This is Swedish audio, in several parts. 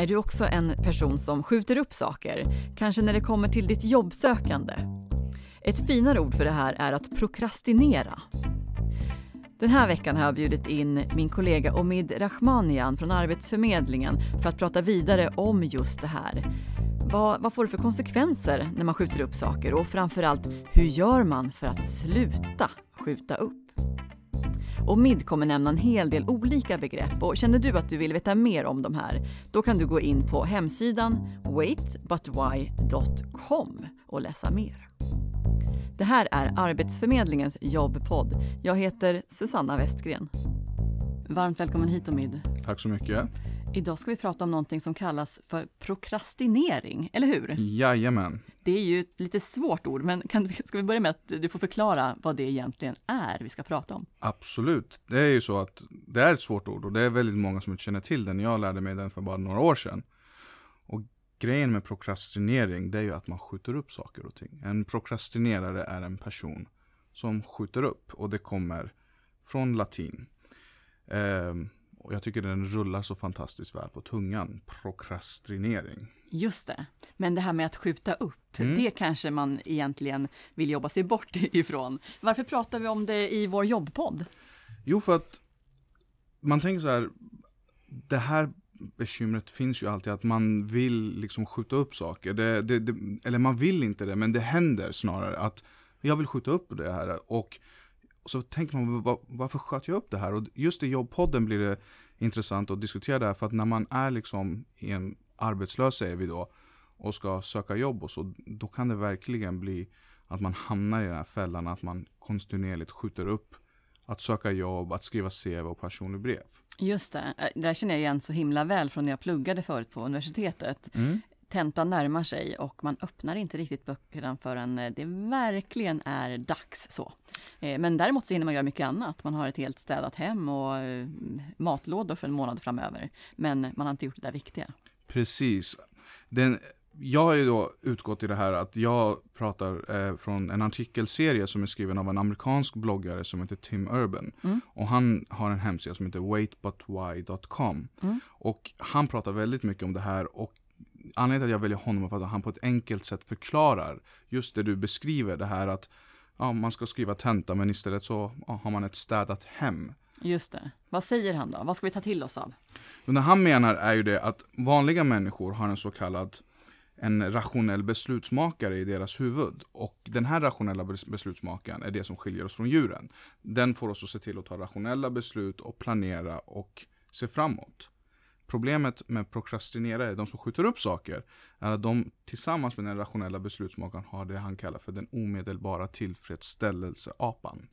Är du också en person som skjuter upp saker? Kanske när det kommer till ditt jobbsökande? Ett finare ord för det här är att prokrastinera. Den här veckan har jag bjudit in min kollega Omid Rahmanian från Arbetsförmedlingen för att prata vidare om just det här. Vad, vad får det för konsekvenser när man skjuter upp saker och framförallt, hur gör man för att sluta skjuta upp? Och MID kommer nämna en hel del olika begrepp och känner du att du vill veta mer om de här, då kan du gå in på hemsidan waitbutwhy.com och läsa mer. Det här är Arbetsförmedlingens jobbpodd. Jag heter Susanna Westgren. Varmt välkommen hit Omid. Tack så mycket. Idag ska vi prata om någonting som kallas för prokrastinering, eller hur? Jajamän. Det är ju ett lite svårt ord, men kan, ska vi börja med att du får förklara vad det egentligen är vi ska prata om? Absolut. Det är ju så att det är ett svårt ord och det är väldigt många som inte känner till den. Jag lärde mig den för bara några år sedan. Och grejen med prokrastinering, det är ju att man skjuter upp saker och ting. En prokrastinerare är en person som skjuter upp och det kommer från latin. Um, och jag tycker den rullar så fantastiskt väl på tungan. Prokrastinering. Just det. Men det här med att skjuta upp, mm. det kanske man egentligen vill jobba sig bort ifrån. Varför pratar vi om det i vår jobbpodd? Jo, för att man tänker så här, det här bekymret finns ju alltid att man vill liksom skjuta upp saker. Det, det, det, eller man vill inte det, men det händer snarare att jag vill skjuta upp det här. Och så tänker man, var, varför sköt jag upp det här? Och just i jobbpodden blir det intressant att diskutera det här. För att när man är liksom i en arbetslös, säger vi då, och ska söka jobb och så, då kan det verkligen bli att man hamnar i den här fällan att man kontinuerligt skjuter upp att söka jobb, att skriva CV och personlig brev. Just det, det där känner jag igen så himla väl från när jag pluggade förut på universitetet. Mm tentan närmar sig och man öppnar inte riktigt böckerna förrän eh, det verkligen är dags så. Eh, men däremot så hinner man göra mycket annat. Man har ett helt städat hem och eh, matlådor för en månad framöver. Men man har inte gjort det där viktiga. Precis. Den, jag har ju då utgått i det här att jag pratar eh, från en artikelserie som är skriven av en amerikansk bloggare som heter Tim Urban. Mm. Och han har en hemsida som heter waitbutwhy.com. Mm. Och han pratar väldigt mycket om det här och anledningen till att jag väljer honom är för att han på ett enkelt sätt förklarar just det du beskriver, det här att ja, man ska skriva tenta men istället så ja, har man ett städat hem. Just det. Vad säger han då? Vad ska vi ta till oss av? Men det han menar är ju det att vanliga människor har en så kallad en rationell beslutsmakare i deras huvud. Och den här rationella beslutsmakaren är det som skiljer oss från djuren. Den får oss att se till att ta rationella beslut och planera och se framåt. Problemet med prokrastinerare, de som skjuter upp saker, är att de tillsammans med den rationella beslutsmakaren har det han kallar för den omedelbara tillfredsställelse-apan.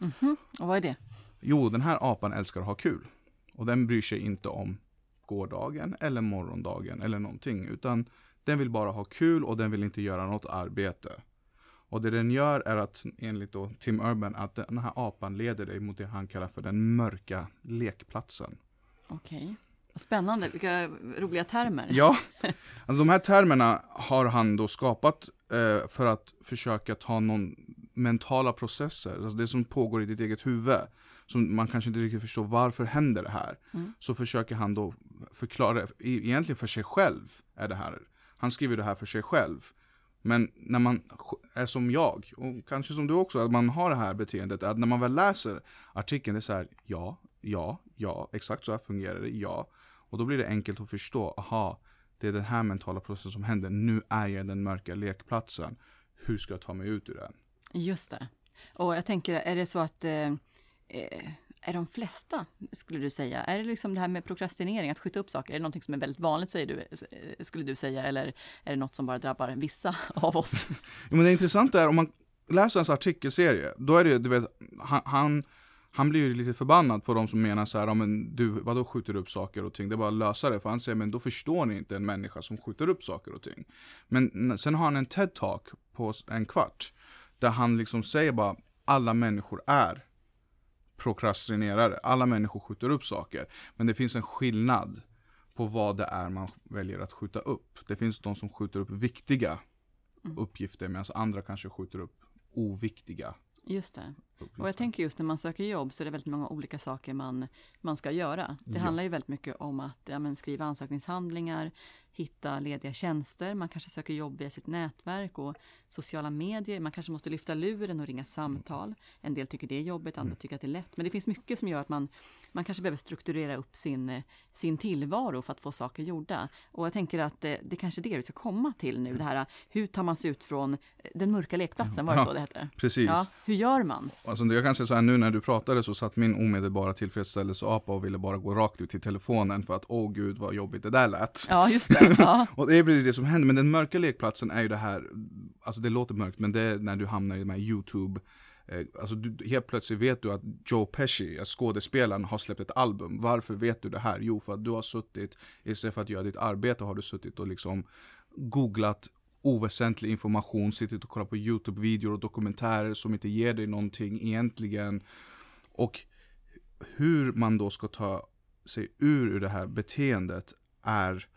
Mm -hmm. Och vad är det? Jo, den här apan älskar att ha kul. Och den bryr sig inte om gårdagen eller morgondagen eller någonting, utan den vill bara ha kul och den vill inte göra något arbete. Och det den gör är att, enligt då Tim Urban, att den här apan leder dig mot det han kallar för den mörka lekplatsen. Okej. Okay. Spännande, vilka roliga termer. Ja, alltså de här termerna har han då skapat eh, för att försöka ta någon mentala processer, alltså det som pågår i ditt eget huvud, som man kanske inte riktigt förstår varför händer det här. Mm. Så försöker han då förklara, egentligen för sig själv är det här. Han skriver det här för sig själv. Men när man är som jag, och kanske som du också, att man har det här beteendet, att när man väl läser artikeln, det är så här, ja, ja, ja, exakt så här fungerar det, ja. Och då blir det enkelt att förstå, aha, det är den här mentala processen som händer, nu är jag den mörka lekplatsen. Hur ska jag ta mig ut ur den? Just det. Och jag tänker, är det så att eh, eh, är de flesta, skulle du säga, är det liksom det här med prokrastinering, att skjuta upp saker, är det någonting som är väldigt vanligt, säger du, eh, skulle du säga, eller är det något som bara drabbar vissa av oss? ja, men det intressanta är, om man läser hans artikelserie, då är det, du vet, han, han han blir ju lite förbannad på de som menar så här, ja, men du, vadå skjuter upp saker och ting? Det är bara att lösa det. För han säger, men då förstår ni inte en människa som skjuter upp saker och ting. Men sen har han en TED-talk på en kvart. Där han liksom säger bara, alla människor är prokrastinerare. Alla människor skjuter upp saker. Men det finns en skillnad på vad det är man väljer att skjuta upp. Det finns de som skjuter upp viktiga mm. uppgifter medan andra kanske skjuter upp oviktiga Just det. Och jag tänker just när man söker jobb så är det väldigt många olika saker man, man ska göra. Det Ja. handlar ju väldigt mycket om att ja, skriva ansökningshandlingar, hitta lediga tjänster, man kanske söker jobb via sitt nätverk och sociala medier, man kanske måste lyfta luren och ringa samtal. En del tycker det är jobbigt, andra tycker att det är lätt. Men det finns mycket som gör att man, man kanske behöver strukturera upp sin, sin tillvaro för att få saker gjorda. Och jag tänker att eh, det kanske är det vi ska komma till nu, det här hur tar man sig ut från eh, den mörka lekplatsen, var det Ja, så det hette? Precis. Ja, hur gör man? Alltså, jag kan säga så här, nu när du pratade så satt min omedelbara tillfredsställelse-apa och ville bara gå rakt ut till telefonen för att åh gud vad jobbigt det där lät. Ja, just det. Ja. Och det är precis det som händer, men den mörka lekplatsen är ju det här, alltså det låter mörkt, men det är när du hamnar i de här YouTube eh, Alltså du, helt plötsligt vet du att Joe Pesci, alltså skådespelaren, har släppt ett album. Varför vet du det här? Jo, för att du har suttit, istället för att göra ditt arbete har du suttit och liksom googlat oväsentlig information, suttit och kollat på YouTube-videor och dokumentärer som inte ger dig någonting egentligen. Och hur man då ska ta sig ur, ur det här beteendet är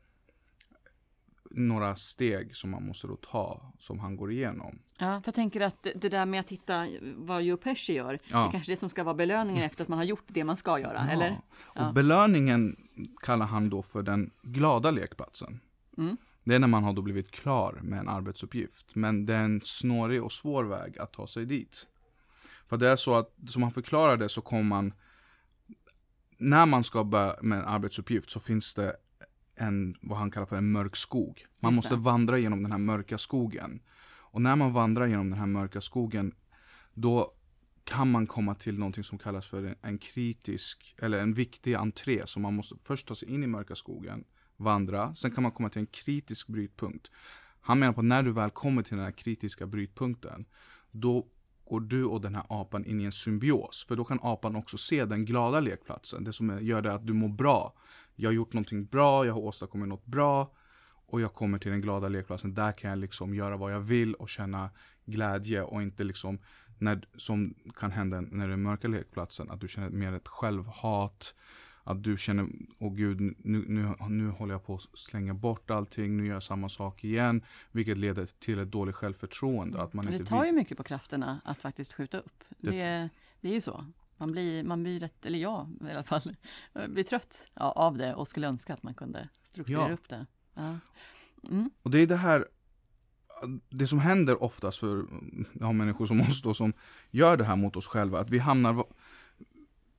några steg som man måste då ta, som han går igenom. Ja, för jag tänker att det- det där med att hitta vad Joe Pesci gör, det Ja. är kanske det som ska vara belöningen efter att man har gjort det man ska göra, eller? Och Ja. belöningen kallar han då för den glada lekplatsen. Mm. Det är när man har då blivit klar med en arbetsuppgift. Men det är en snårig och svår väg att ta sig dit. För det är så att, som han förklarar det så kommer man När man ska börja med en arbetsuppgift så finns det en, vad han kallar för en mörk skog. Man måste vandra genom den här mörka skogen. Och när man vandrar genom den här mörka skogen då kan man komma till någonting som kallas för en, en kritisk, eller en viktig entré. Så man måste först ta sig in i mörka skogen, vandra, sen kan man komma till en kritisk brytpunkt. Han menar på att när du väl kommer till den här kritiska brytpunkten, då går du och den här apan in i en symbios. För då kan apan också se den glada lekplatsen, det som gör det att du mår bra. Jag har gjort någonting bra, jag har åstadkommit något bra, och jag kommer till den glada lekplatsen. Där kan jag liksom göra vad jag vill och känna glädje och inte liksom när, som kan hända när du är mörka lekplatsen, att du känner mer ett självhat. Att du känner, åh gud, nu, nu, nu håller jag på att slänga bort allting, nu gör jag samma sak igen. Vilket leder till ett dåligt självförtroende. Att man Men inte det tar vill. ju mycket på krafterna att faktiskt skjuta upp. Det- Det, det är ju så. Man blir, man blir rätt, eller jag i alla fall, blir trött av det och skulle önska att man kunde strukturera Ja. upp det. Ja. Mm. Och det är det här, det som händer oftast för ja, människor som oss då, som gör det här mot oss själva, att vi hamnar,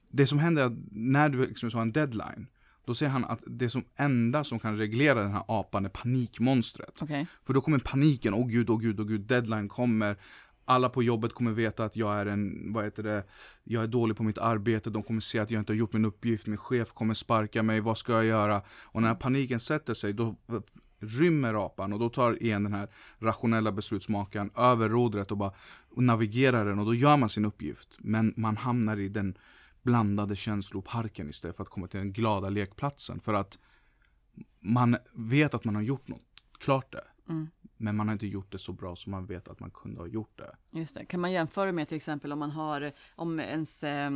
det som händer är att när du liksom har en deadline, då säger han att det som enda som kan reglera den här apan är panikmonstret. Okej, För då kommer paniken, åh gud, åh gud, åh gud, deadline kommer. Alla på jobbet kommer veta att jag är en, vad heter det, jag är dålig på mitt arbete, de kommer se att jag inte har gjort min uppgift, min chef kommer sparka mig, vad ska jag göra? Och när paniken sätter sig, då rymmer apan och då tar igen den här rationella beslutsmakaren över rodret och bara navigerar den och då gör man sin uppgift. Men man hamnar i den blandade känsloparken istället för att komma till den glada lekplatsen. För att man vet att man har gjort något, klart det. Mm. Men man har inte gjort det så bra som man vet att man kunde ha gjort det. just det. Kan man jämföra med till exempel om man har, om ens eh,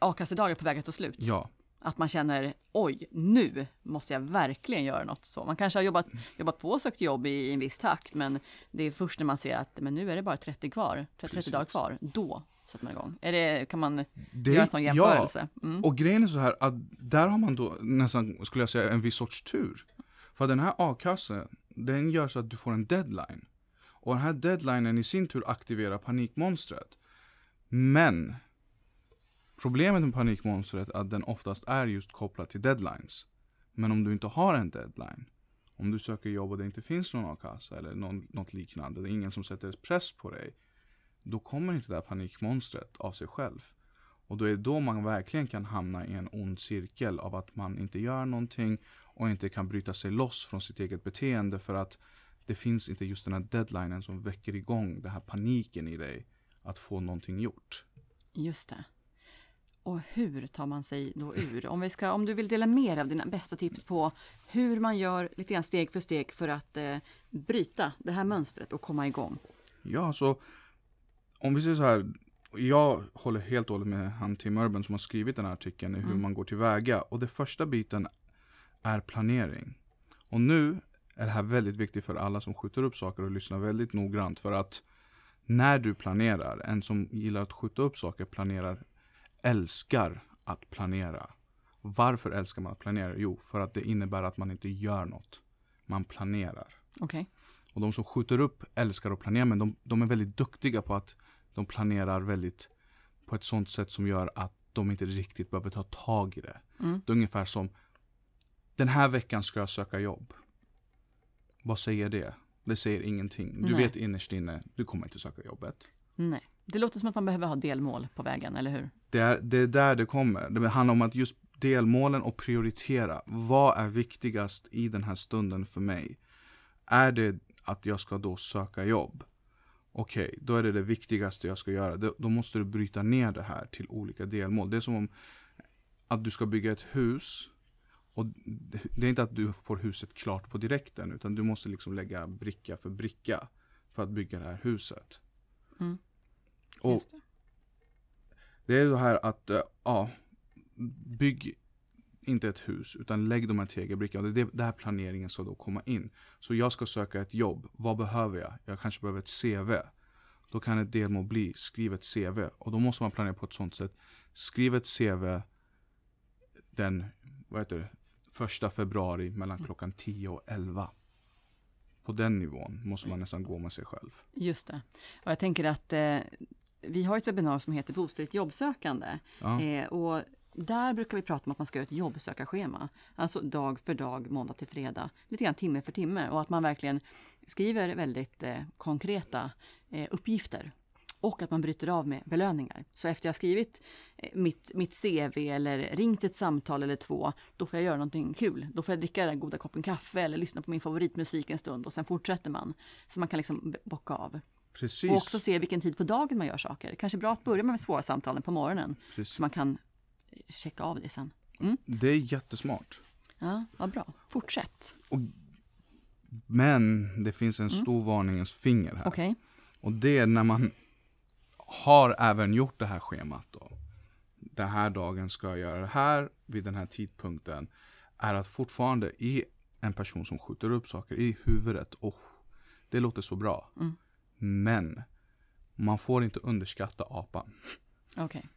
a-kassedagar på väg att ta slut? Ja, Att man känner, oj, nu måste jag verkligen göra något så. Man kanske har jobbat, jobbat på och sökt jobb i, i en viss takt, men det är först när man ser att men nu är det bara 30 kvar, 30, Precis. dagar kvar, då sätter man igång. Är det, kan man det, göra en sån jämförelse? Mm. Och grejen är så här att där har man då nästan, skulle jag säga, en viss sorts tur. För den här a-kassan, den gör så att du får en deadline. Och den här deadlinen i sin tur aktiverar panikmonstret. Men problemet med panikmonstret är att den oftast är just kopplad till deadlines. Men om du inte har en deadline, om du söker jobb och det inte finns någon a-kassa eller någon, något liknande, det är ingen som sätter press på dig, då kommer inte det här panikmonstret av sig själv. Och då är det då man verkligen kan hamna i en ond cirkel av att man inte gör någonting och inte kan bryta sig loss från sitt eget beteende för att det finns inte just den här deadlinen som väcker igång den här paniken i dig att få någonting gjort. Just det. Och hur tar man sig då ur? Om, vi ska, om du vill dela mer av dina bästa tips på hur man gör lite grann steg för steg för att eh, bryta det här mönstret och komma igång. Ja, så om vi säger så här. Jag håller helt och hållet med han Tim Urban som har skrivit den här artikeln i hur Mm. man går tillväga. Och det första biten är planering. Och nu är det här väldigt viktigt för alla som skjuter upp saker och lyssnar väldigt noggrant för att när du planerar, en som gillar att skjuta upp saker planerar, älskar att planera. Varför älskar man att planera? Jo, för att det innebär att man inte gör något. Man planerar. Okej. Och de som skjuter upp älskar att planera, men de, de är väldigt duktiga på att de planerar väldigt på ett sånt sätt som gör att de inte riktigt behöver ta tag i det. Mm. Det är ungefär som Den här veckan ska jag söka jobb. Vad säger det? Det säger ingenting. Du Nej. vet innerst inne, du kommer inte söka jobbet. Nej. Det låter som att man behöver ha delmål på vägen, eller hur? Det är, det är där det kommer. Det handlar om att just delmålen och prioritera. Vad är viktigast i den här stunden för mig? Är det att jag ska då söka jobb? Okej, då är det det viktigaste jag ska göra. Då, måste du bryta ner det här till olika delmål. Det är som om att du ska bygga ett hus. Och det är inte att du får huset klart på direkten, utan du måste liksom lägga bricka för bricka för att bygga det här huset. Mm. Och Just det. det är det här att, eh, ja, bygg inte ett hus, utan lägg de här tegelbrickorna. Det är där planeringen ska då komma in. Så jag ska söka ett jobb. Vad behöver jag? Jag kanske behöver ett CV. Då kan ett delmål bli, skriv ett CV. Och då måste man planera på ett sånt sätt. Skriv ett CV den, vad heter det, första februari mellan klockan 10 och 11. På den nivån måste man nästan gå med sig själv. Just det. Och jag tänker att eh, vi har ett webbinar som heter Boosta ditt jobbsökande. Ja. Eh, och där brukar vi prata om att man ska göra ett jobbsökarschema. Alltså dag för dag, måndag till fredag. Lite grann timme för timme. Och att man verkligen skriver väldigt eh, konkreta eh, uppgifter. Och att man bryter av med belöningar. Så efter jag skrivit eh, mitt, mitt CV eller ringt ett samtal eller två, då får jag göra någonting kul. Då får jag dricka den goda koppen kaffe eller lyssna på min favoritmusik en stund och sen fortsätter man. Så man kan liksom bocka av. Precis. Och också se vilken tid på dagen man gör saker. Kanske bra att börja med svåra samtalen på morgonen. Precis. Så man kan checka av det sen. Det är jättesmart. Ja, vad bra. Fortsätt. Men det finns en stor varningens finger här. Okej. Och det är när man har även gjort det här schemat då. Den här dagen ska jag göra det här vid den här tidpunkten. Är att fortfarande i en person som skjuter upp saker i huvudet. Oh, det låter så bra. Mm. Men man får inte underskatta apan. Okej.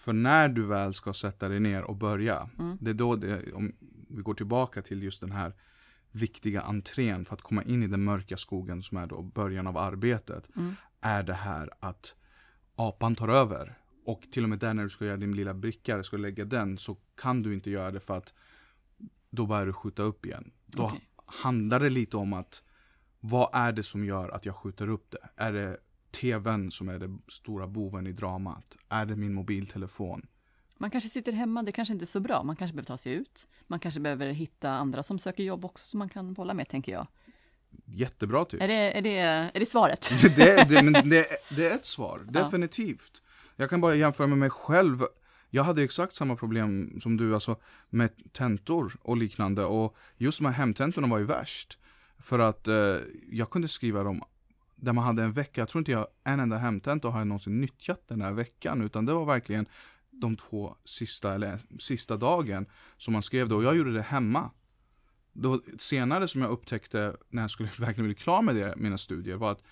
För när du väl ska sätta dig ner och börja, Mm. det är då det, om vi går tillbaka till just den här viktiga entrén för att komma in i den mörka skogen som är då början av arbetet, Mm. är det här att apan tar över. Och till och med där när du ska göra din lilla bricka, ska lägga den, så kan du inte göra det för att då börjar du skjuta upp igen. Då Okej. handlar det lite om att vad är det som gör att jag skjuter upp det? Är det tvn som är den stora boven i dramat? Är det min mobiltelefon? Man kanske sitter hemma, det kanske inte är så bra. Man kanske behöver ta sig ut. Man kanske behöver hitta andra som söker jobb också som man kan bolla med, tänker jag. Jättebra tips. Är det, är det, är det svaret? det, det, men det, det är ett svar, definitivt. Jag kan bara jämföra med mig själv. Jag hade exakt samma problem som du, alltså med tentor och liknande. Och just de här hemtentorna var ju värst. För att eh, jag kunde skriva dem där man hade en vecka. Jag tror inte jag en enda hemtenta har jag någonsin nyttjat den här veckan. Utan det var verkligen de två sista, eller sista dagen som man skrev det. Och jag gjorde det hemma. Det var senare som jag upptäckte när jag skulle verkligen bli klar med det, mina studier var att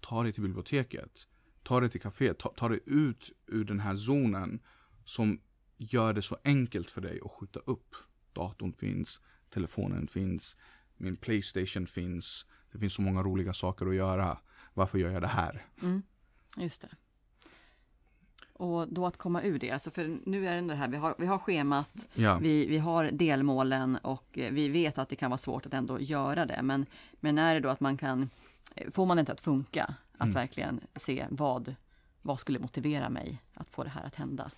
ta dig till biblioteket, ta dig till kaféet, ta, ta dig ut ur den här zonen som gör det så enkelt för dig att skjuta upp. Datorn finns, telefonen finns, min Playstation finns, det finns så många roliga saker att göra. Varför gör jag det här? Mm, just det. Och då att komma ur det, alltså för nu är det här, vi har, vi har schemat, Ja, vi, vi har delmålen och eh, vi vet att det kan vara svårt att ändå göra det. Men, men är det då att man kan, eh, får man det inte att funka, att Mm. verkligen se vad, vad skulle motivera mig att få det här att hända.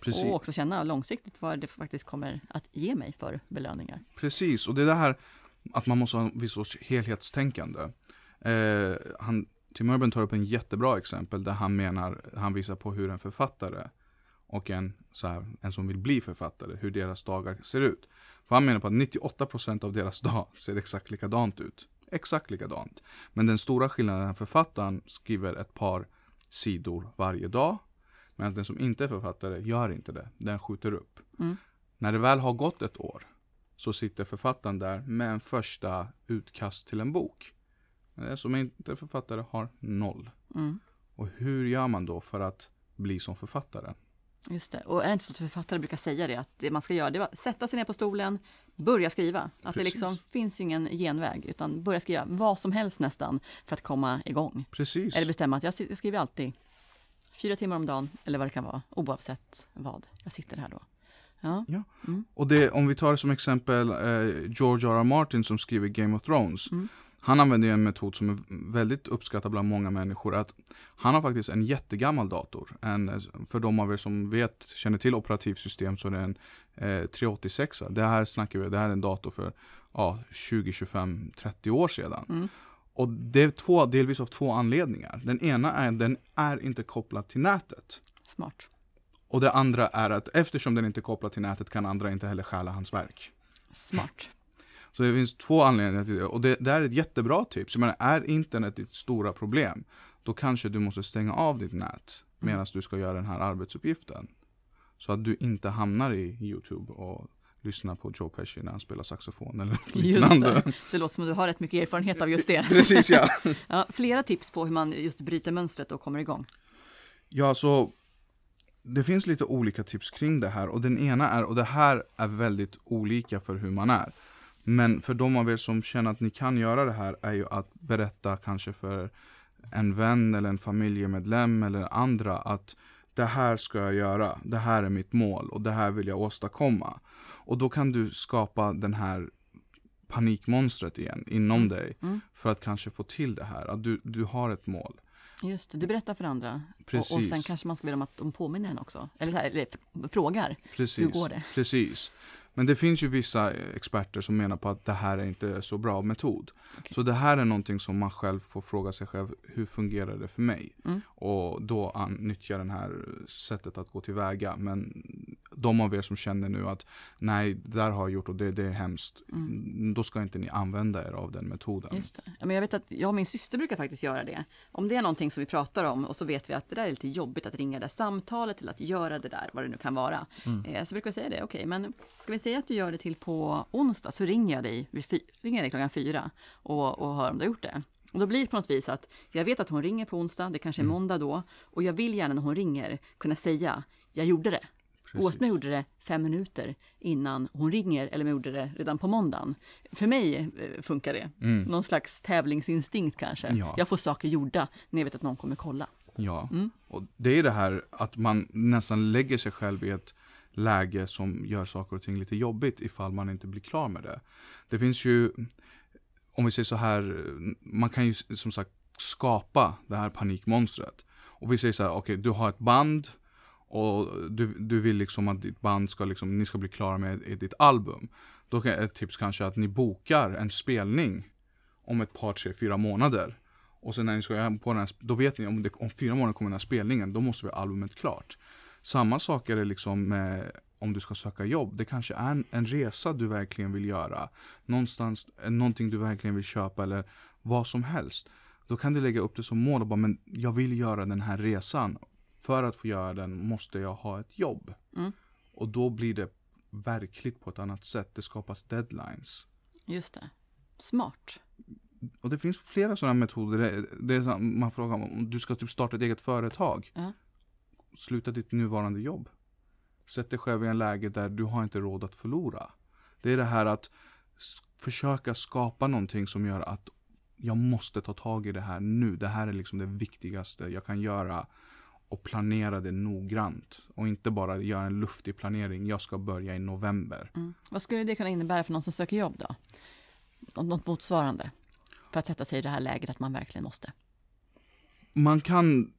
precis. Och också känna långsiktigt vad det faktiskt kommer att ge mig för belöningar. Precis, och det är det här att man måste ha en viss sorts helhetstänkande. Eh, han, Tim Urban tar upp en jättebra exempel där han menar, han visar på hur en författare och en, så här, en som vill bli författare, hur deras dagar ser ut. För han menar på att 98% av deras dag ser exakt likadant ut. Exakt likadant. Men den stora skillnaden är att författaren skriver ett par sidor varje dag. Medan den som inte är författare gör inte det. Den skjuter upp. Mm. När det väl har gått ett år så sitter författaren där med en första utkast till en bok. Men som inte författare har noll. Mm. Och hur gör man då för att bli som författare? Just det. Och är det inte så att författare brukar säga det, att det man ska göra det är att sätta sig ner på stolen, börja skriva. Att det Precis. liksom finns ingen genväg, utan börja skriva vad som helst nästan för att komma igång. Precis. Eller bestämma att jag skriver alltid fyra timmar om dagen, eller vad det kan vara, oavsett vad. Jag sitter här då. Ja, Och det, om vi tar som exempel eh, George R. R. Martin som skriver Game of Thrones. Mm. Han använder en metod som är väldigt uppskattad bland många människor. Att han har faktiskt en jättegammal dator. En, för de av er som vet, känner till operativsystem så är det en eh, 386. Det här snackar vi, det här är en dator för ja, 20, 25, 30 år sedan. Mm. Och det är två, delvis av två anledningar. Den ena är att den är inte kopplad till nätet. smart. Och det andra är att eftersom den inte är kopplad till nätet kan andra inte heller stjäla hans verk. Smart. Så det finns två anledningar till det. Och det, det är ett jättebra tips. Jag menar, är internet ditt stora problem, då kanske du måste stänga av ditt nät medan du ska göra den här arbetsuppgiften. Så att du inte hamnar i YouTube och lyssnar på Joe Pesci när han spelar saxofon eller Just liknande. det. Det låter som att du har rätt mycket erfarenhet av just det. Precis ja. Ja, flera tips på hur man just bryter mönstret och kommer igång. Ja, så det finns lite olika tips kring det här och den ena är, och det här är väldigt olika för hur man är. Men för de av er som känner att ni kan göra det här är ju att berätta kanske för en vän eller en familjemedlem eller andra att det här ska jag göra, det här är mitt mål och det här vill jag åstadkomma. Och då kan du skapa den här panikmonstret igen inom dig Mm. för att kanske få till det här, att du, du har ett mål. Just det, du berättar för andra. Och, och Precis. sen kanske man ska be dem att de påminner en också. Eller, här, eller frågar. Precis. Hur går det? Precis. Men det finns ju vissa experter som menar på att det här är inte så bra metod. Okej. Så det här är någonting som man själv får fråga sig själv, hur fungerar det för mig? Mm. Och då nyttja det här sättet att gå tillväga. Men de av er som känner nu att nej, det där har jag gjort och det, det är hemskt. Då ska inte ni använda er av den metoden. Mm. Just det. Ja, men jag vet att jag och min syster brukar faktiskt göra det. Om det är någonting som vi pratar om och så vet vi att det där är lite jobbigt att ringa det samtalet eller att göra det där, vad det nu kan vara. Eh, så brukar vi säga det, okej, men ska vi säga att du gör det till på onsdag så ringer jag dig, vid fy- ringer jag dig klockan fyra och, och hör om du har gjort det. Och då blir det på något vis att jag vet att hon ringer på onsdag, det kanske är måndag då, och jag vill gärna när hon ringer kunna säga, jag gjorde det. Om jag gjorde det fem minuter innan hon ringer eller gjorde det redan på måndagen. För mig eh, funkar det. Någon slags tävlingsinstinkt kanske. Ja. Jag får saker gjorda när jag vet att någon kommer kolla. Ja, Mm. och det är det här att man nästan lägger sig själv i ett läge som gör saker och ting lite jobbigt ifall man inte blir klar med det. Det finns ju, om vi säger så här, man kan ju som sagt skapa det här panikmonstret. Och vi säger så här, okej du har ett band och du, du vill liksom att ditt band ska liksom, ni ska bli klara med ditt album. Då kan ett tips kanske att ni bokar en spelning om ett par, tre, fyra månader. Och sen när ni ska på den här, då vet ni om, det, om fyra månader kommer den här spelningen, då måste vi ha albumet klart. Samma sak är det liksom med om du ska söka jobb. Det kanske är en, en resa du verkligen vill göra. Någonstans, någonting du verkligen vill köpa eller vad som helst. Då kan du lägga upp det som mål och bara, men jag vill göra den här resan. För att få göra den måste jag ha ett jobb. Mm. Och då blir det verkligt på ett annat sätt. Det skapas deadlines. Just det. Smart. Och det finns flera sådana metoder. Det, det är så, man frågar om du ska typ starta ett eget företag. Ja. Sluta ditt nuvarande jobb. Sätt dig själv i en läge där du har inte råd att förlora. Det är det här att försöka skapa någonting som gör att jag måste ta tag i det här nu. Det här är liksom det viktigaste jag kan göra. Och planera det noggrant. Och inte bara göra en luftig planering. Jag ska börja i november. Mm. Vad skulle det kunna innebära för någon som söker jobb då? Nå- Något motsvarande? För att sätta sig i det här läget att man verkligen måste. Man kan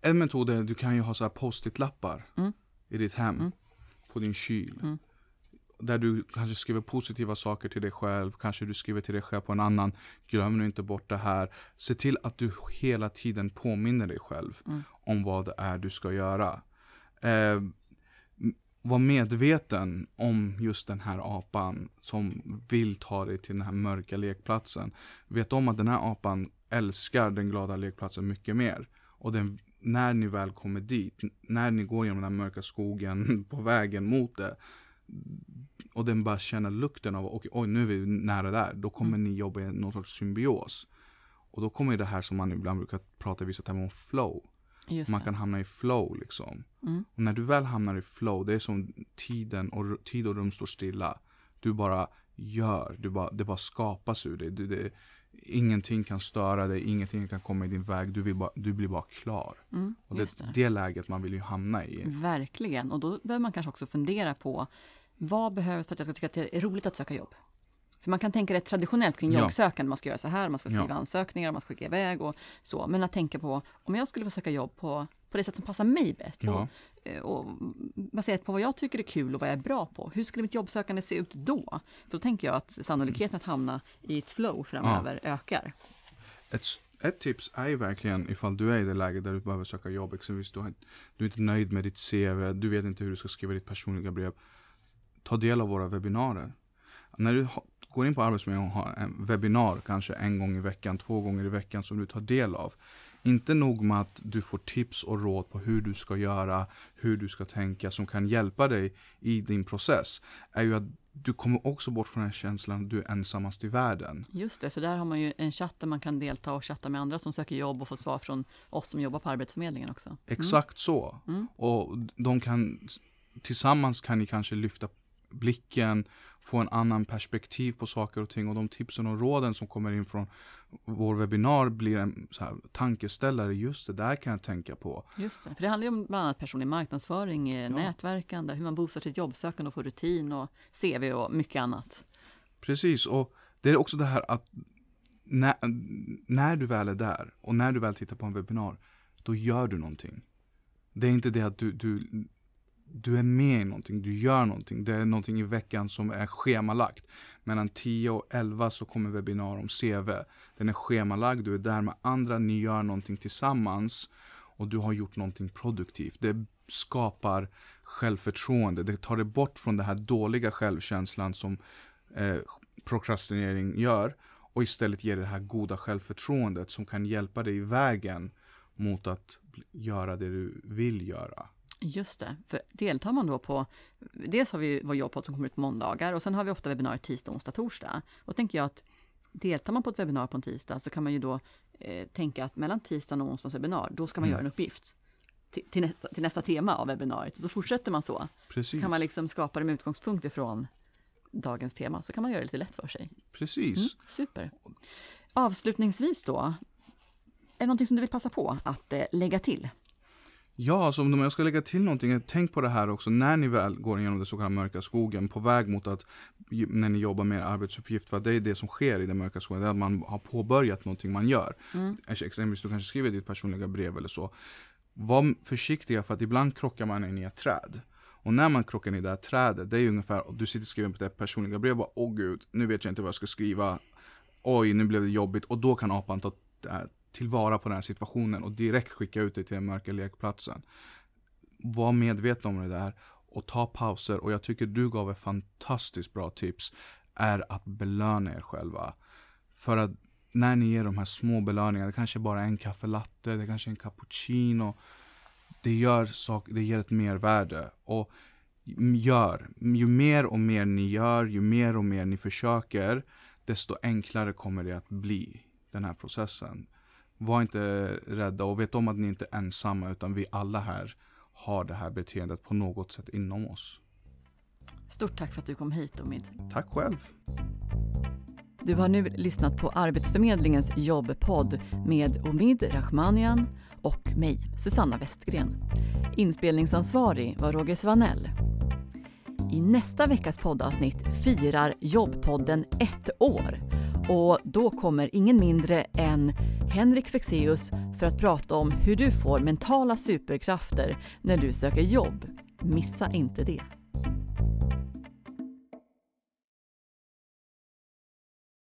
En metod är du kan ju ha så här post-it-lappar Mm. i ditt hem. Mm. På din kyl. Där du kanske skriver positiva saker till dig själv. Kanske du skriver till dig själv på en annan. Glöm nu inte bort det här. Se till att du hela tiden påminner dig själv Mm. om vad det är du ska göra. Eh, var medveten om just den här apan som vill ta dig till den här mörka lekplatsen. Vet om att den här apan älskar den glada lekplatsen mycket mer. Och den, när ni väl kommer dit, när ni går genom den här mörka skogen på vägen mot det. Och den bara känner lukten av okay, oj nu är vi nära där, då kommer Mm. ni jobba i någon sorts symbios. Och då kommer det här som man ibland brukar prata i vissa termer om flow. Man kan hamna i flow liksom. Mm. Och när du väl hamnar i flow, det är som tiden och, tid och rum står stilla. Du bara gör, du bara, det bara skapas ur dig. Det, det, ingenting kan störa dig, ingenting kan komma i din väg. Du, bara, du blir bara klar. Mm, Och det, det. det läget man vill ju hamna i. Verkligen, och då behöver man kanske också fundera på vad behövs för att jag ska tycka att det är roligt att söka jobb? För man kan tänka rätt traditionellt kring jobbsökande, man ska göra så här, man ska skriva Ja. ansökningar, man ska skicka iväg och så. Men att tänka på, om jag skulle få söka jobb på, på det sätt som passar mig bäst, Ja. eh, och baserat på vad jag tycker är kul och vad jag är bra på, hur skulle mitt jobbsökande se ut då? För då tänker jag att sannolikheten att hamna i ett flow framöver ökar. Ett, ett tips är ju verkligen ifall du är i det läget där du behöver söka jobb, exempelvis du, har, du är inte nöjd med ditt CV, du vet inte hur du ska skriva ditt personliga brev. Ta del av våra webbinarier. När du går in på Arbetsförmedlingen och har en webbinar kanske en gång i veckan, två gånger i veckan som du tar del av. Inte nog med att du får tips och råd på hur du ska göra, hur du ska tänka som kan hjälpa dig i din process. Är ju att du kommer också bort från den känslan att du är ensammast i världen. Just det, för där har man ju en chatt där man kan delta och chatta med andra som söker jobb och få svar från oss som jobbar på Arbetsförmedlingen också. Exakt så. Mm. Och de kan, tillsammans kan ni kanske lyfta blicken, få en annan perspektiv på saker och ting och de tipsen och råden som kommer in från vår webbinar blir en så här, tankeställare. Just det, där kan jag tänka på. Just det, för det handlar ju om bland annat personlig marknadsföring, eh, nätverkande, hur man boostar sitt jobbsökande och får rutin och CV och mycket annat. Precis, och det är också det här att när, när du väl är där och när du väl tittar på en webbinar, då gör du någonting. Det är inte det att du, du, du är med i någonting, du gör någonting. Det är någonting i veckan som är schemalagt. Mellan 10 och 11 så kommer webbinar om CV. Den är schemalagd, du är där med andra, ni gör någonting tillsammans och du har gjort någonting produktivt. Det skapar självförtroende, det tar det bort från den här dåliga självkänslan som eh, prokrastinering gör och istället ger det här goda självförtroendet som kan hjälpa dig i vägen mot att göra det du vill göra. Just det, för deltar man då på, dels har vi vår jobbpodd som kommer ut måndagar och sen har vi ofta webbinarier tisdag, onsdag, torsdag. Och tänker jag att deltar man på ett webbinar på en tisdag så kan man ju då eh, tänka att mellan tisdagen och onsdagens webbinar, då ska man Mm. göra en uppgift till, till, nästa, till nästa tema av webbinariet. Så fortsätter man så, Precis. kan man liksom skapa det med utgångspunkt ifrån dagens tema, så kan man göra det lite lätt för sig. Precis. Mm, super. Avslutningsvis då, är det någonting som du vill passa på att eh, lägga till? Ja, alltså om jag ska lägga till någonting, tänk på det här också när ni väl går igenom den så kallade mörka skogen på väg mot att när ni jobbar med er arbetsuppgift, för det är det som sker i den mörka skogen, det är att man har påbörjat någonting man gör. Mm. Exempelvis du kanske skriver ditt personliga brev eller så. Var försiktiga för att ibland krockar man in i ett träd. Och när man krockar in i det här trädet, det är ungefär, och du sitter och skriver på det personliga brev, bara, åh gud, nu vet jag inte vad jag ska skriva. Oj, nu blev det jobbigt. Och då kan apan ta äh, tillvara på den här situationen och direkt skicka ut dig till den mörka lekplatsen. Var medveten om det där och ta pauser. Och jag tycker du gav ett fantastiskt bra tips. Är att belöna er själva. För att när ni ger de här små belöningarna, det kanske bara är en kaffelatte, det kanske är en cappuccino. Det gör, sak, det ger ett mervärde. Och gör, ju mer och mer ni gör, ju mer och mer ni försöker, desto enklare kommer det att bli, den här processen. Var inte rädda och vet om att ni inte är ensamma, utan vi alla här har det här beteendet på något sätt inom oss. Stort tack för att du kom hit Omid. Tack själv! Du har nu lyssnat på Arbetsförmedlingens jobbpodd med Omid Rahmanian och mig, Susanna Westgren. Inspelningsansvarig var Roger Svanell. I nästa veckas poddavsnitt firar Jobbpodden ett år och då kommer ingen mindre än Henrik Fexeus för att prata om hur du får mentala superkrafter när du söker jobb. Missa inte det!